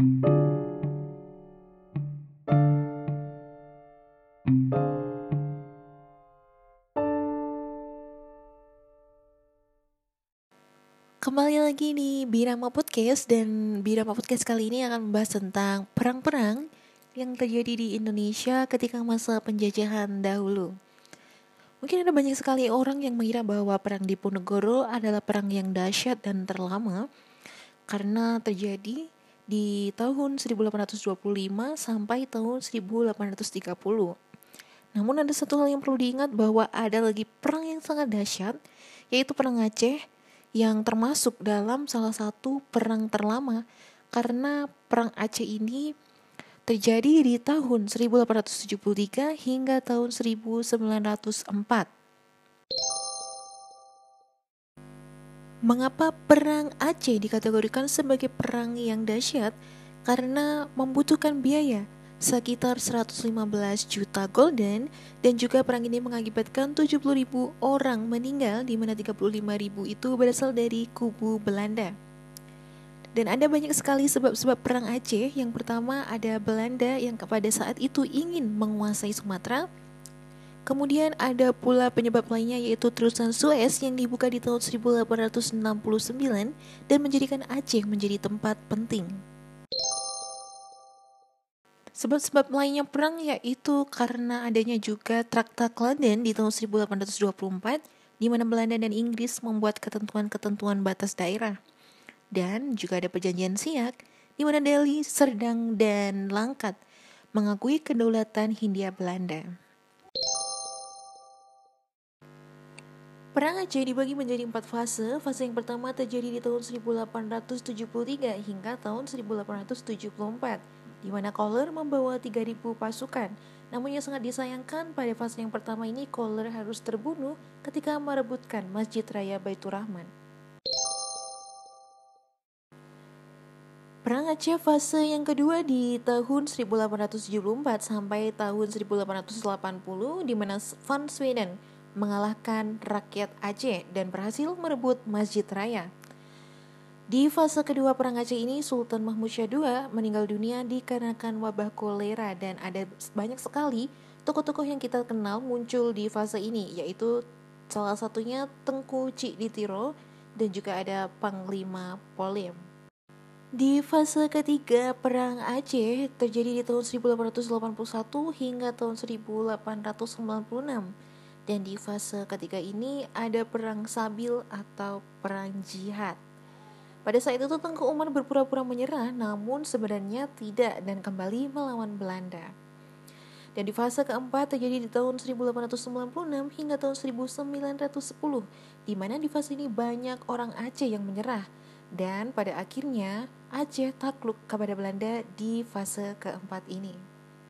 Kembali lagi di Birama Podcast dan Birama Podcast kali ini akan membahas tentang perang-perang yang terjadi di Indonesia ketika masa penjajahan dahulu. Mungkin ada banyak sekali orang yang mengira bahwa perang di Ponegoro adalah perang yang dahsyat dan terlama karena terjadi di tahun 1825 sampai tahun 1830. Namun ada satu hal yang perlu diingat bahwa ada lagi perang yang sangat dahsyat yaitu perang Aceh yang termasuk dalam salah satu perang terlama karena perang Aceh ini terjadi di tahun 1873 hingga tahun 1904. Mengapa perang Aceh dikategorikan sebagai perang yang dahsyat? Karena membutuhkan biaya sekitar 115 juta golden dan juga perang ini mengakibatkan 70 ribu orang meninggal di mana 35 ribu itu berasal dari kubu Belanda. Dan ada banyak sekali sebab-sebab perang Aceh. Yang pertama ada Belanda yang pada saat itu ingin menguasai Sumatera. Kemudian ada pula penyebab lainnya yaitu terusan Suez yang dibuka di tahun 1869 dan menjadikan Aceh menjadi tempat penting. Sebab-sebab lainnya perang yaitu karena adanya juga Traktat London di tahun 1824 di mana Belanda dan Inggris membuat ketentuan-ketentuan batas daerah. Dan juga ada perjanjian Siak di mana Delhi, Serdang, dan Langkat mengakui kedaulatan Hindia Belanda. Perang Aceh dibagi menjadi empat fase. Fase yang pertama terjadi di tahun 1873 hingga tahun 1874 di mana Kohler membawa 3.000 pasukan. Namun yang sangat disayangkan pada fase yang pertama ini Kohler harus terbunuh ketika merebutkan Masjid Raya Baitur Rahman. Perang Aceh fase yang kedua di tahun 1874 sampai tahun 1880 di mana Van Sweden mengalahkan rakyat Aceh dan berhasil merebut Masjid Raya. Di fase kedua Perang Aceh ini, Sultan Mahmud Syah II meninggal dunia dikarenakan wabah kolera dan ada banyak sekali tokoh-tokoh yang kita kenal muncul di fase ini, yaitu salah satunya Tengku Cik Ditiro dan juga ada Panglima Polim. Di fase ketiga Perang Aceh terjadi di tahun 1881 hingga tahun 1896 dan di fase ketiga ini ada Perang Sabil atau Perang Jihad. Pada saat itu Tengku Umar berpura-pura menyerah namun sebenarnya tidak dan kembali melawan Belanda. Dan di fase keempat terjadi di tahun 1896 hingga tahun 1910 di mana di fase ini banyak orang Aceh yang menyerah dan pada akhirnya Aceh takluk kepada Belanda di fase keempat ini.